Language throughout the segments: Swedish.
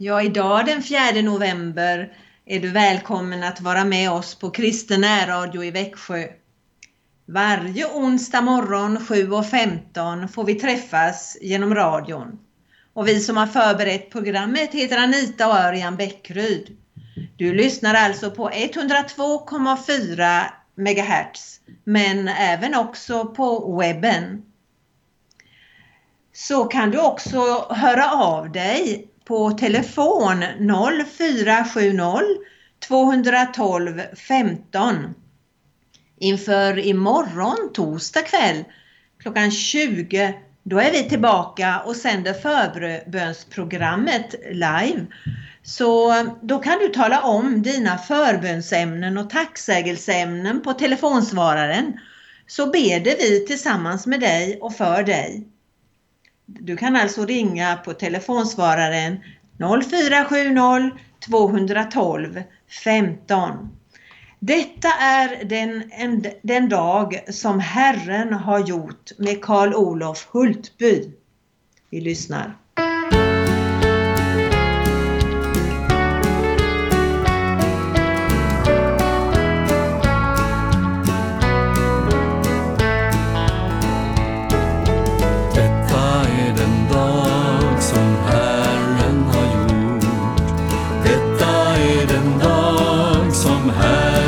Ja, idag den 4 november är du välkommen att vara med oss på Kristen närradio i Växjö. Varje onsdag morgon 7.15 får vi träffas genom radion. Och vi som har förberett programmet heter Anita och Örjan Bäckryd. Du lyssnar alltså på 102,4 MHz men även också på webben. Så kan du också höra av dig på telefon 0470 212 15 inför imorgon torsdag kväll klockan 20 då är vi tillbaka och sänder förbönsprogrammet live. Så då kan du tala om dina förbönsämnen och tacksägelseämnen på telefonsvararen så beder vi tillsammans med dig och för dig. Du kan alltså ringa på telefonsvararen 0470 212 15. Detta är den, en, den dag som Herren har gjort med Karl Olof Hultby. Vi lyssnar.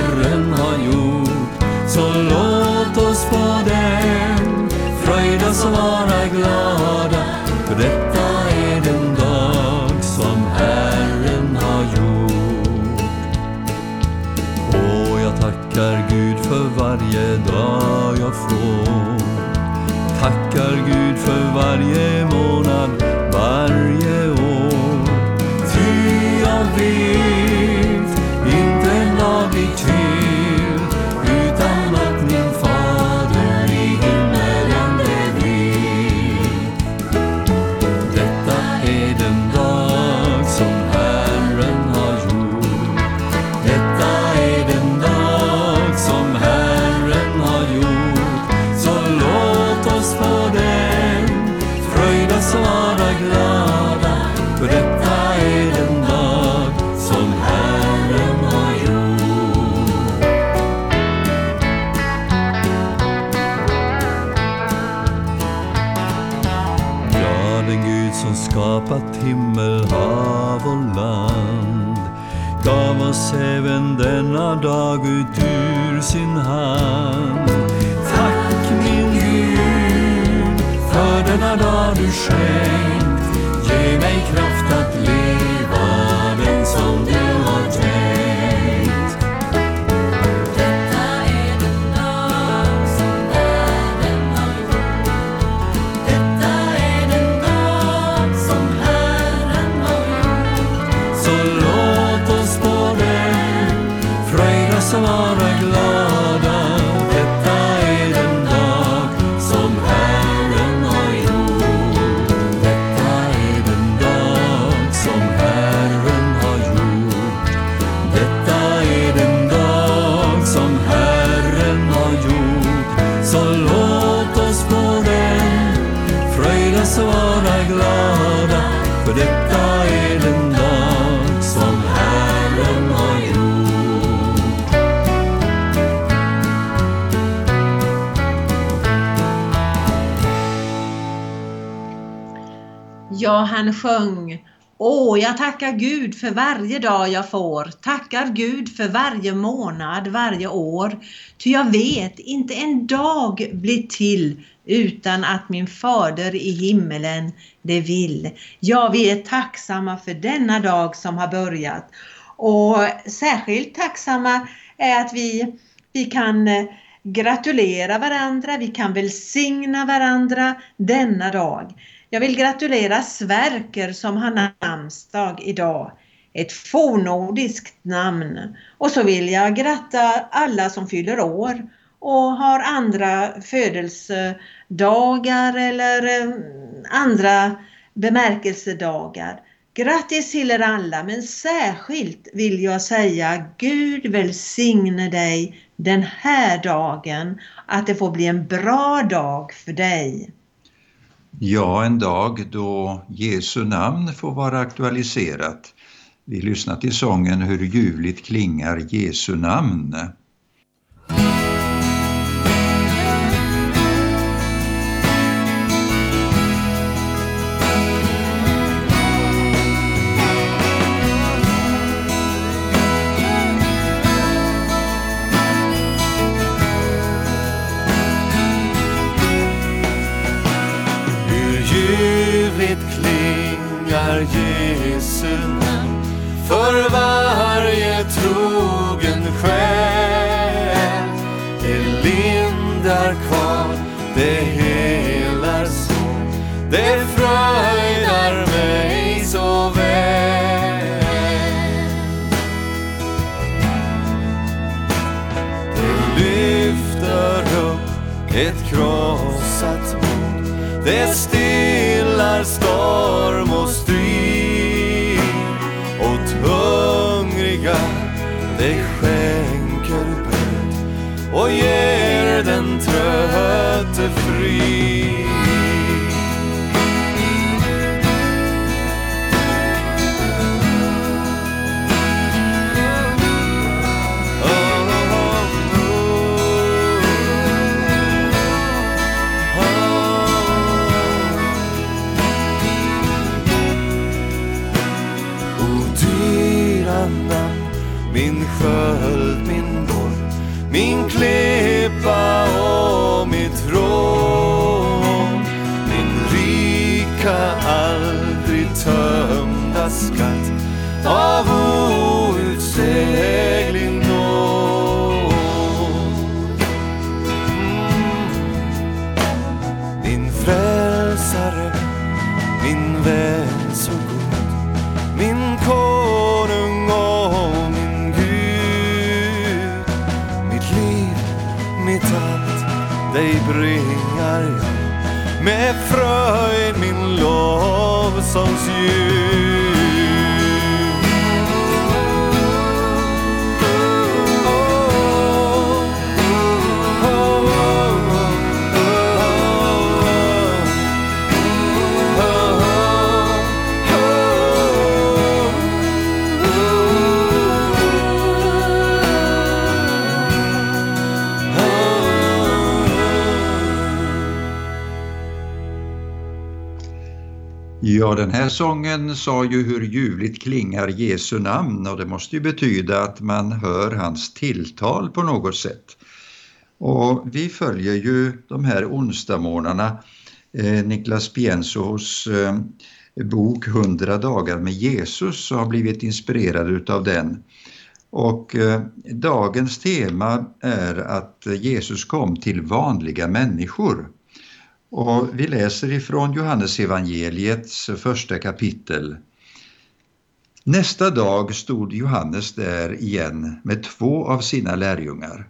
Herren har gjort. Så låt oss på den fröjdas och vara glada, för detta är den dag som Herren har gjort. Och jag tackar Gud för varje dag jag får. Tackar Gud för varje månad Ja, han sjöng Åh, jag tackar Gud för varje dag jag får, tackar Gud för varje månad, varje år. Ty jag vet, inte en dag blir till utan att min fader i himmelen det vill. Ja, vi är tacksamma för denna dag som har börjat. Och särskilt tacksamma är att vi, vi kan eh, gratulera varandra, vi kan välsigna varandra denna dag. Jag vill gratulera Sverker som har namnsdag idag. Ett fornordiskt namn. Och så vill jag gratta alla som fyller år och har andra födelsedagar eller eh, andra bemärkelsedagar. Grattis till er alla men särskilt vill jag säga Gud välsigne dig den här dagen. Att det får bli en bra dag för dig. Ja, en dag då Jesu namn får vara aktualiserat. Vi lyssnar till sången Hur ljuvligt klingar Jesu namn. Förvandla Xong Ja, den här sången sa ju hur ljuvligt klingar Jesu namn och det måste ju betyda att man hör hans tilltal på något sätt. Och vi följer ju de här onsdagsmorgnarna eh, Niklas Piensos eh, bok 100 dagar med Jesus och har blivit inspirerad utav den. Och eh, dagens tema är att Jesus kom till vanliga människor. Och vi läser ifrån Johannesevangeliets första kapitel. Nästa dag stod Johannes där igen med två av sina lärjungar.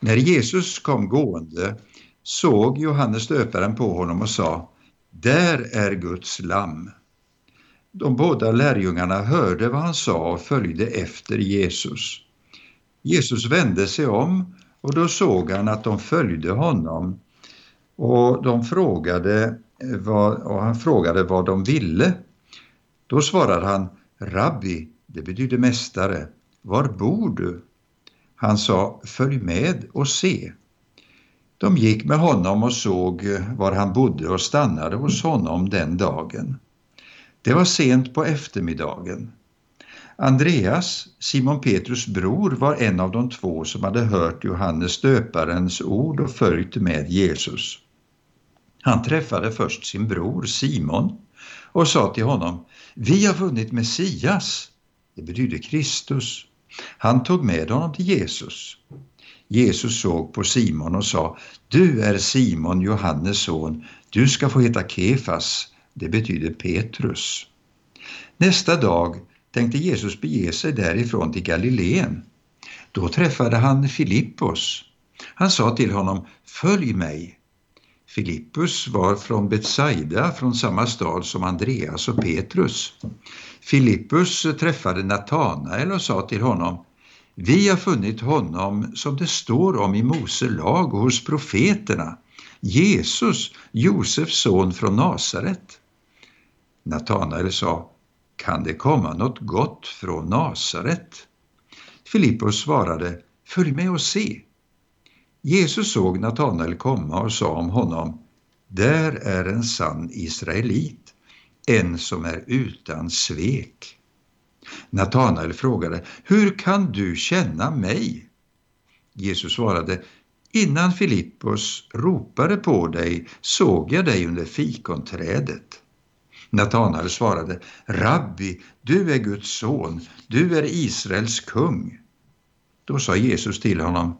När Jesus kom gående såg Johannes döparen på honom och sa Där är Guds lamm. De båda lärjungarna hörde vad han sa och följde efter Jesus. Jesus vände sig om och då såg han att de följde honom och, de frågade vad, och han frågade vad de ville. Då svarade han Rabbi, det betyder mästare, var bor du? Han sa följ med och se. De gick med honom och såg var han bodde och stannade hos honom den dagen. Det var sent på eftermiddagen. Andreas, Simon Petrus bror, var en av de två som hade hört Johannes döparens ord och följt med Jesus. Han träffade först sin bror Simon och sa till honom Vi har funnit Messias, det betyder Kristus. Han tog med honom till Jesus. Jesus såg på Simon och sa Du är Simon, Johannes son, du ska få heta Kefas, det betyder Petrus. Nästa dag tänkte Jesus bege sig därifrån till Galileen. Då träffade han Filippos. Han sa till honom Följ mig. Filippus var från Betsaida, från samma stad som Andreas och Petrus. Filippus träffade Natanael och sa till honom Vi har funnit honom som det står om i Mose lag och hos profeterna, Jesus, Josefs son från Nasaret. Natanael sa, kan det komma något gott från Nasaret? Filippos svarade, följ med och se. Jesus såg Natanael komma och sa om honom, där är en sann israelit, en som är utan svek. Natanael frågade, hur kan du känna mig? Jesus svarade, innan Filippos ropade på dig såg jag dig under fikonträdet. Natanael svarade, Rabbi, du är Guds son, du är Israels kung. Då sa Jesus till honom,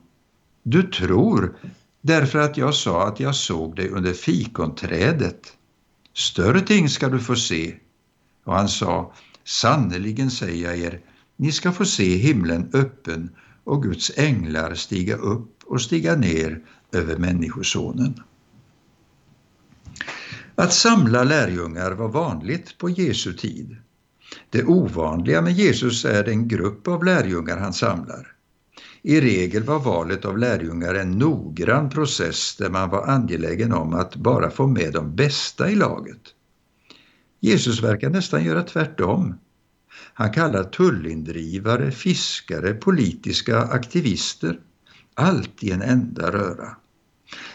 du tror därför att jag sa att jag såg dig under fikonträdet. Större ting ska du få se. Och han sa, sannerligen säger jag er, ni ska få se himlen öppen och Guds änglar stiga upp och stiga ner över Människosonen. Att samla lärjungar var vanligt på Jesu tid. Det ovanliga med Jesus är den grupp av lärjungar han samlar. I regel var valet av lärjungar en noggrann process där man var angelägen om att bara få med de bästa i laget. Jesus verkar nästan göra tvärtom. Han kallar tullindrivare, fiskare, politiska aktivister, allt i en enda röra.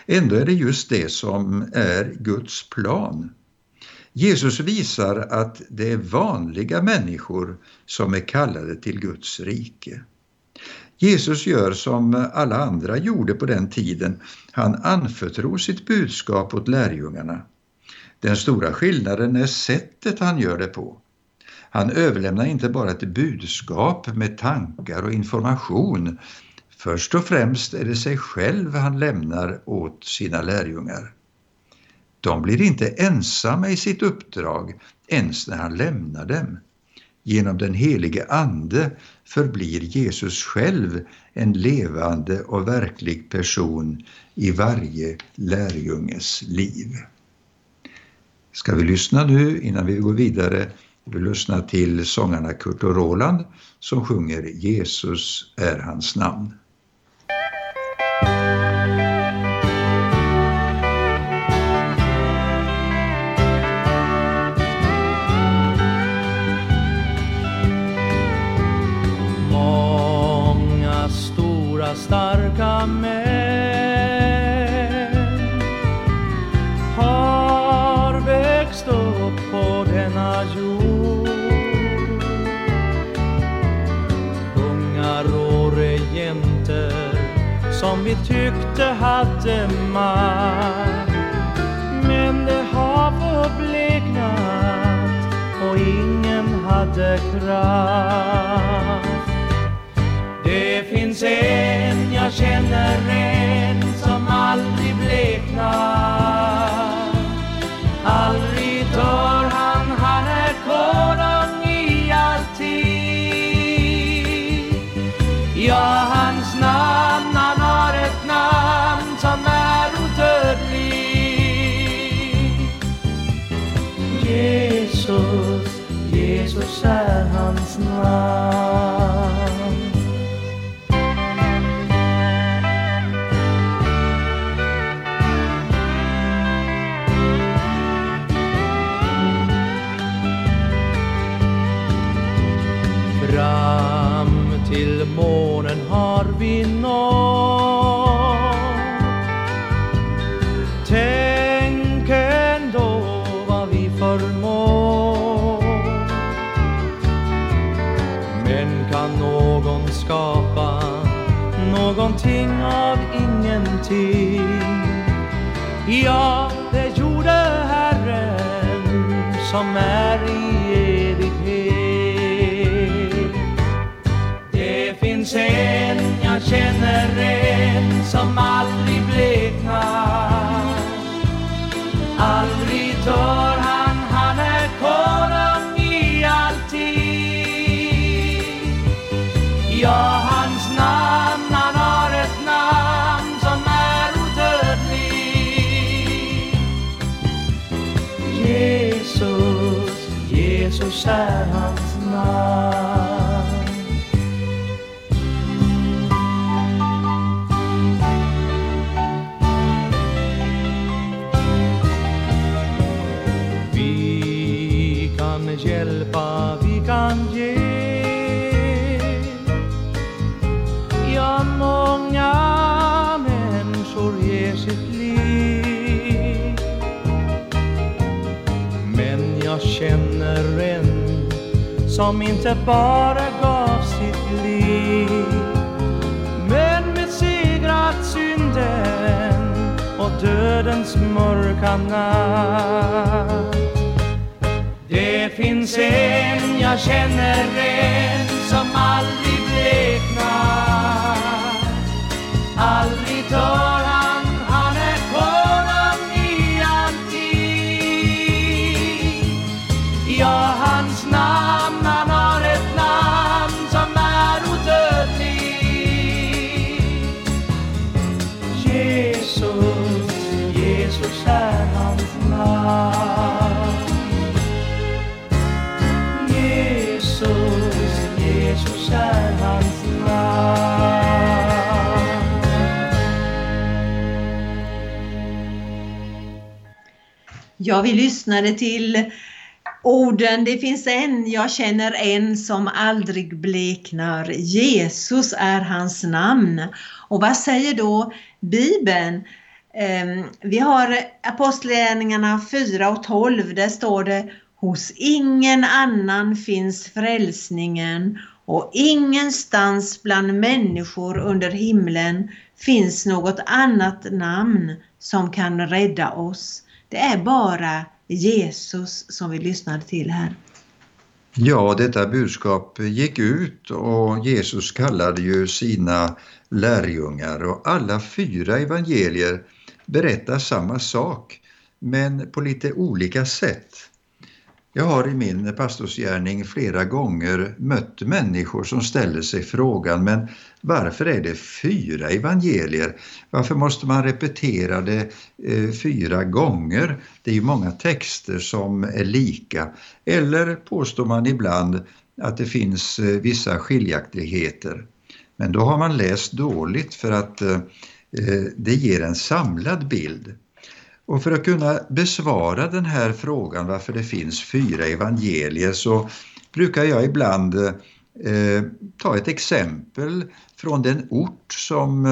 Ändå är det just det som är Guds plan. Jesus visar att det är vanliga människor som är kallade till Guds rike. Jesus gör som alla andra gjorde på den tiden. Han anförtror sitt budskap åt lärjungarna. Den stora skillnaden är sättet han gör det på. Han överlämnar inte bara ett budskap med tankar och information. Först och främst är det sig själv han lämnar åt sina lärjungar. De blir inte ensamma i sitt uppdrag ens när han lämnar dem. Genom den helige Ande förblir Jesus själv en levande och verklig person i varje lärjunges liv. Ska vi lyssna nu innan vi går vidare? Vi lyssnar till sångarna Kurt och Roland som sjunger Jesus är hans namn. Som vi tyckte hade makt. Men det har förbleknat och ingen hade kraft. Det finns en jag känner en som aldrig bleknar Aldrig är hans namn till månen har vi nått. Ingenting? Ja, det gjorde Herren som är i evighet. Det finns en, jag känner en som aldrig blev Jesus är som inte bara gav sitt liv men besegrat synden och dödens mörka natt. Det finns en jag känner en som aldrig Ja, vi lyssnade till orden Det finns en, jag känner en som aldrig bleknar. Jesus är hans namn. Och vad säger då Bibeln? Ehm, vi har Apostlagärningarna 4 och 12. Där står det Hos ingen annan finns frälsningen och ingenstans bland människor under himlen finns något annat namn som kan rädda oss. Det är bara Jesus som vi lyssnar till här. Ja, detta budskap gick ut och Jesus kallade ju sina lärjungar och alla fyra evangelier berättar samma sak men på lite olika sätt. Jag har i min pastorsgärning flera gånger mött människor som ställer sig frågan men varför är det fyra evangelier? Varför måste man repetera det eh, fyra gånger? Det är ju många texter som är lika. Eller påstår man ibland att det finns eh, vissa skiljaktigheter. Men då har man läst dåligt för att eh, eh det ger en samlad bild. Och för att kunna besvara den här frågan varför det finns fyra evangelier så brukar jag ibland eh, ta ett exempel från den ort som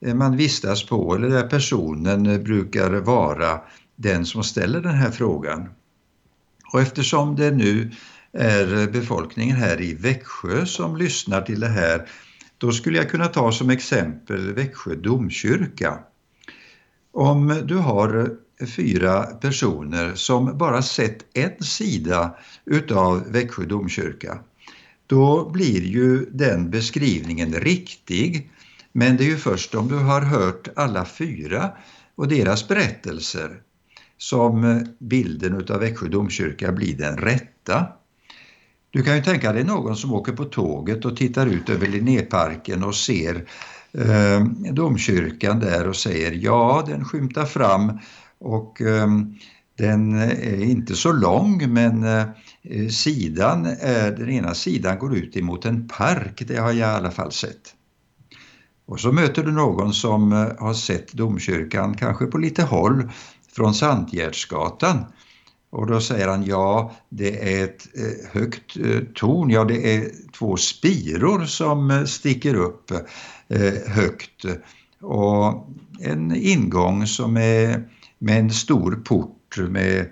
eh, man vistas på eller där personen eh, brukar vara den som ställer den här frågan. Och eftersom det nu är befolkningen här i Växjö som lyssnar till det här då skulle jag kunna ta som exempel Växjö domkyrka. Om du har fyra personer som bara sett en sida utav Växjö domkyrka, då blir ju den beskrivningen riktig. Men det är ju först om du har hört alla fyra och deras berättelser som bilden utav Växjö domkyrka blir den rätta. Du kan ju tänka dig någon som åker på tåget och tittar ut över Linnéparken och ser eh, domkyrkan där och säger ja, den skymtar fram och eh, den är inte så lång men eh, sidan är, den ena sidan går ut emot en park, det har jag i alla fall sett. Och så möter du någon som eh, har sett domkyrkan kanske på lite håll från Sandgärdsgatan och då säger han ja, det är ett eh, högt eh, torn, ja det är två spiror som eh, sticker upp högt. Och en ingång som är med en stor port med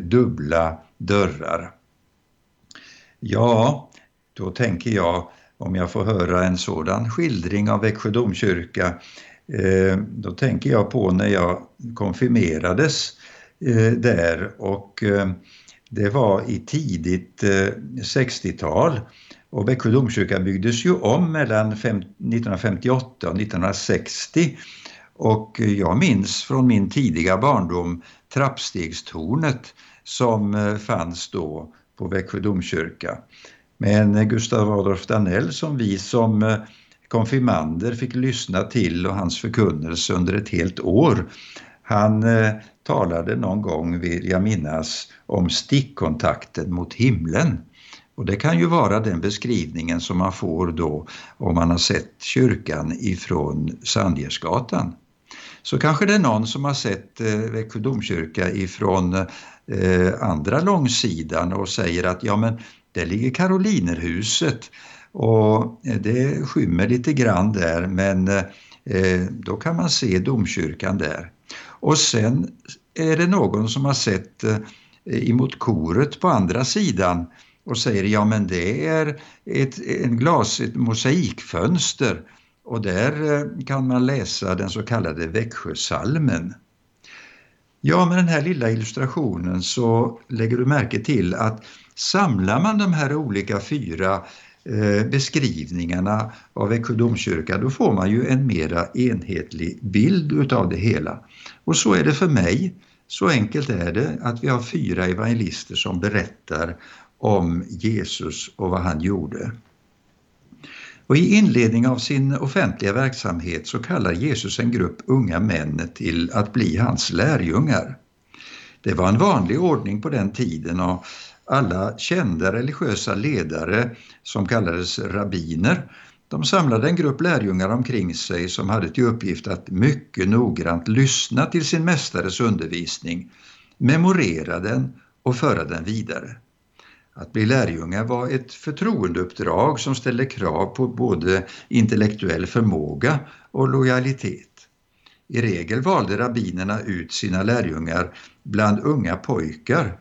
dubbla dörrar. Ja, då tänker jag om jag får höra en sådan skildring av Växjö domkyrka, då tänker jag på när jag konfirmerades. Eh, där och eh, det var i tidigt eh, 60-tal och Växjö domkyrka byggdes ju om mellan 1958 och 1960 och jag minns från min tidiga barndom trappstegstornet som eh, fanns då på Växjö domkyrka. Men Gustav Adolf Danell som vi som konfirmander fick lyssna till och hans förkunnelse under ett helt år. Han eh, talade någon gång, vill jag minnas, om stickkontakten mot himlen. Och det kan ju vara den beskrivningen som man får då om man har sett kyrkan ifrån Sandgärdsgatan. så kanske det är någon som har sett eh, Växjö domkyrka ifrån eh, andra långsidan och säger att ja men där ligger Karolinerhuset och eh, det skymmer lite grann där men eh, eh då kan man se domkyrkan där. Och sen är det någon som har sett eh, emot koret på andra sidan och säger ja men det är ett en glas, ett mosaikfönster och där eh, kan man läsa den så kallade Växjösalmen. Ja, med den här lilla illustrationen så lägger du märke till att samlar man de här olika fyra eh, Eh, beskrivningarna av Växjö domkyrka då får man ju en mera enhetlig bild utav det hela. Och så är det för mig. Så enkelt är det att vi har fyra evangelister som berättar om Jesus och vad han gjorde. Och I inledning av sin offentliga verksamhet så kallar Jesus en grupp unga män till att bli hans lärjungar. Det var en vanlig ordning på den tiden och alla kända religiösa ledare som kallades rabbiner de samlade en grupp lärjungar omkring sig som hade till uppgift att mycket noggrant lyssna till sin mästares undervisning, memorera den och föra den vidare. Att bli lärjunge var ett förtroendeuppdrag som ställde krav på både intellektuell förmåga och lojalitet. I regel valde rabbinerna ut sina lärjungar bland unga pojkar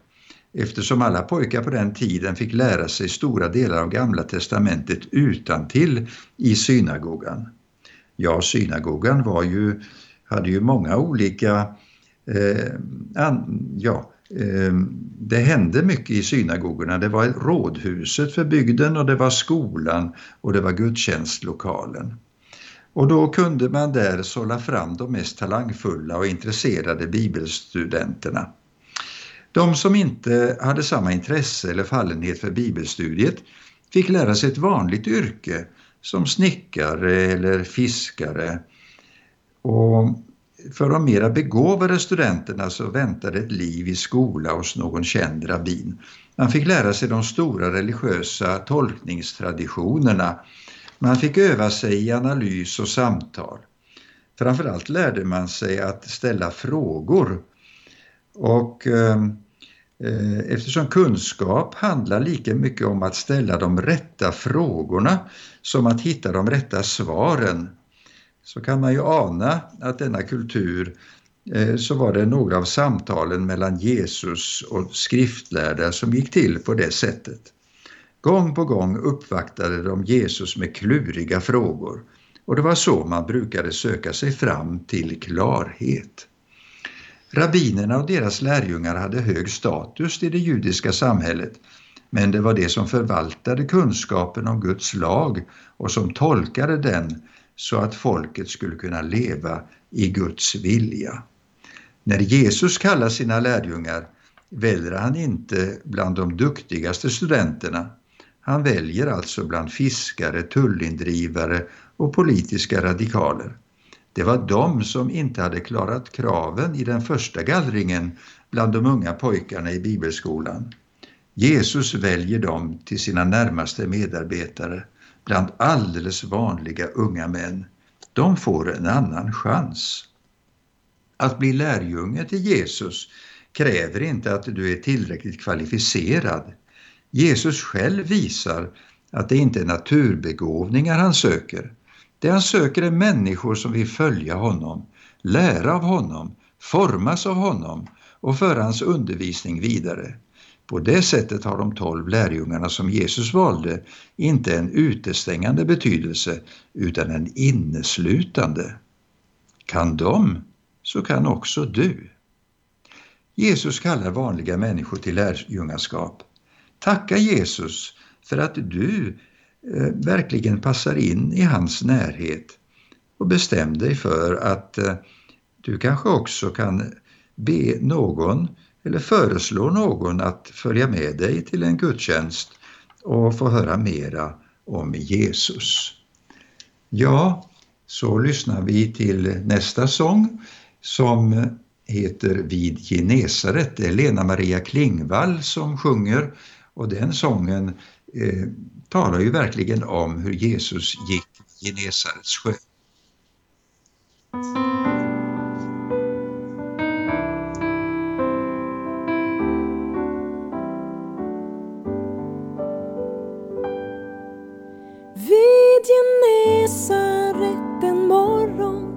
eftersom alla pojkar på den tiden fick lära sig stora delar av Gamla testamentet utan till i synagogan. Ja, synagogan var ju, hade ju många olika eh, an, ja, eh, det hände mycket i synagogorna. Det var rådhuset för bygden och det var skolan och det var gudstjänstlokalen. Och då kunde man där sålla fram de mest talangfulla och intresserade bibelstudenterna. De som inte hade samma intresse eller fallenhet för bibelstudiet fick lära sig ett vanligt yrke som snickare eller fiskare. Och för de mera begåvade studenterna så väntade ett liv i skola hos någon känd rabbin. Man fick lära sig de stora religiösa tolkningstraditionerna. Man fick öva sig i analys och samtal. Framförallt lärde man sig att ställa frågor. Och eh, Eh, eftersom kunskap handlar lika mycket om att ställa de rätta frågorna som att hitta de rätta svaren så kan man ju ana att denna kultur eh, så var det några av samtalen mellan Jesus och skriftlärda som gick till på det sättet. Gång på gång uppvaktade de Jesus med kluriga frågor och det var så man brukade söka sig fram till klarhet. Rabbinerna och deras lärjungar hade hög status i det judiska samhället men det var det som förvaltade kunskapen om Guds lag och som tolkade den så att folket skulle kunna leva i Guds vilja. När Jesus kallar sina lärjungar väljer han inte bland de duktigaste studenterna. Han väljer alltså bland fiskare, tullindrivare och politiska radikaler. Det var de som inte hade klarat kraven i den första gallringen bland de unga pojkarna i bibelskolan. Jesus väljer dem till sina närmaste medarbetare bland alldeles vanliga unga män. De får en annan chans. Att bli lärjunge till Jesus kräver inte att du är tillräckligt kvalificerad. Jesus själv visar att det inte är naturbegåvningar han söker. Det han söker är människor som vill följa honom, lära av honom, formas av honom och föra hans undervisning vidare. På det sättet har de tolv lärjungarna som Jesus valde inte en utestängande betydelse utan en inneslutande. Kan de, så kan också du. Jesus kallar vanliga människor till lärjungaskap. Tacka Jesus för att du Eh, verkligen passar in i hans närhet och bestäm dig för att eh, du kanske också kan be någon eller föreslå någon att följa med dig till en gudstjänst och få höra mera om Jesus. Ja, så lyssnar vi till nästa sång som heter Vid Genesaret. Det är Lena Maria Klingvall som sjunger och den sången eh, talar ju verkligen om hur Jesus gick i Genesarets sjö. Vid Genesaret en morgon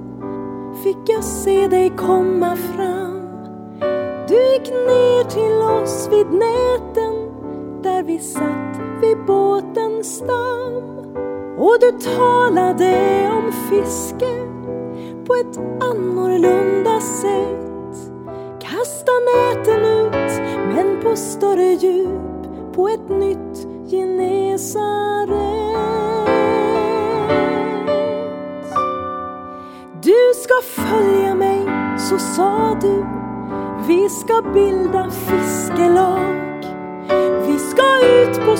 fick jag se dig komma fram. Du gick ner till oss vid näten där vi satt vid båten stam. Och du talade om fiske på ett annorlunda sätt. Kasta näten ut, men på större djup, på ett nytt Genesaret. Du ska följa mig, så sa du. Vi ska bilda fiskelag. Vi ska ut på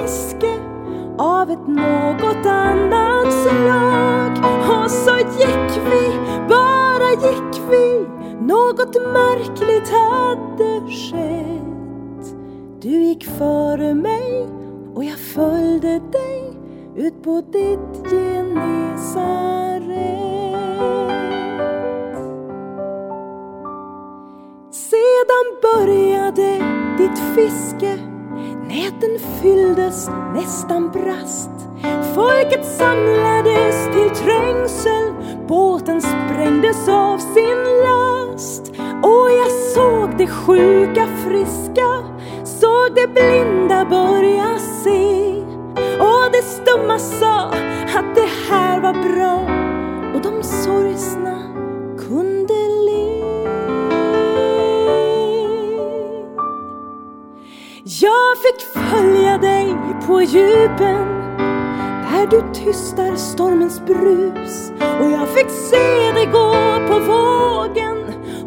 fiske av ett något annat slag. Och så gick vi, bara gick vi. Något märkligt hade skett. Du gick före mig och jag följde dig ut på ditt Genesaret. Sedan började ditt fiske Näten fylldes, nästan brast. Folket samlades till trängsel. Båten sprängdes av sin last. Och jag såg det sjuka friska, såg det blinda börja se. Och det stumma sa att det här var bra och de sorgsna Jag fick följa dig på djupen där du tystar stormens brus. Och jag fick se dig gå på vågen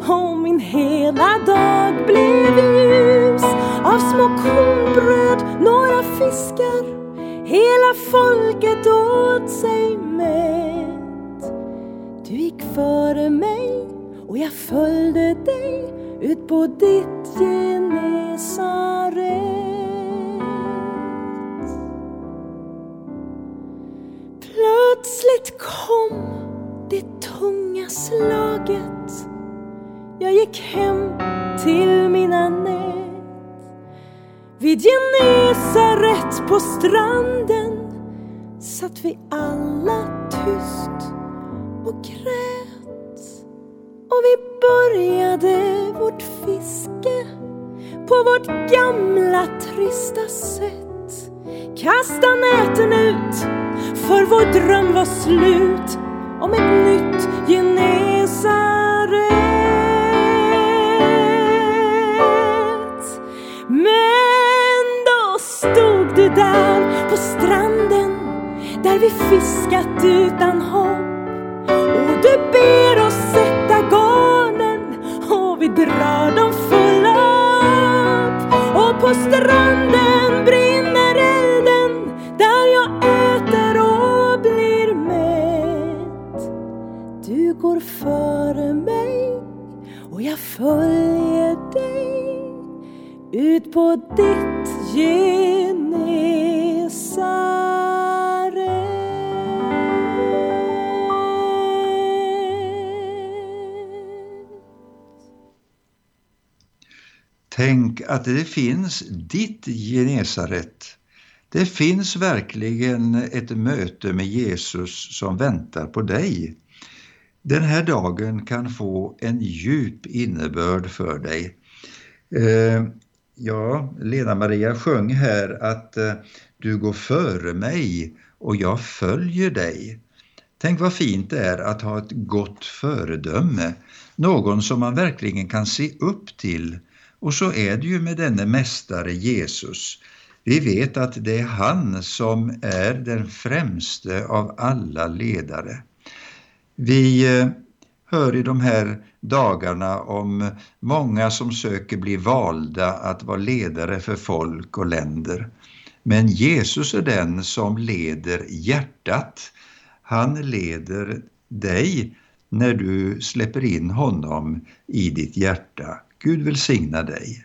och min hela dag blev ljus. Av små kornbröd, några fiskar hela folket åt sig mätt Du gick före mig och jag följde dig ut på ditt Genesaret kom det tunga slaget. Jag gick hem till mina nät. Vid Genesaret på stranden satt vi alla tyst och grät. Och vi började vårt fiske på vårt gamla trista sätt. Kasta näten ut, för vår dröm var slut om ett nytt Genesaret. Men då stod du där på stranden där vi fiskat utan hopp att det finns ditt Genesaret. Det finns verkligen ett möte med Jesus som väntar på dig. Den här dagen kan få en djup innebörd för dig. Eh, ja, Lena-Maria sjöng här att eh, du går före mig och jag följer dig. Tänk vad fint det är att ha ett gott föredöme, någon som man verkligen kan se upp till. Och så är det ju med denne mästare Jesus. Vi vet att det är han som är den främste av alla ledare. Vi eh, hör i de här dagarna om många som söker bli valda att vara ledare för folk och länder. Men Jesus är den som leder hjärtat. Han leder dig när du släpper in honom i ditt hjärta. Gud välsigna dig.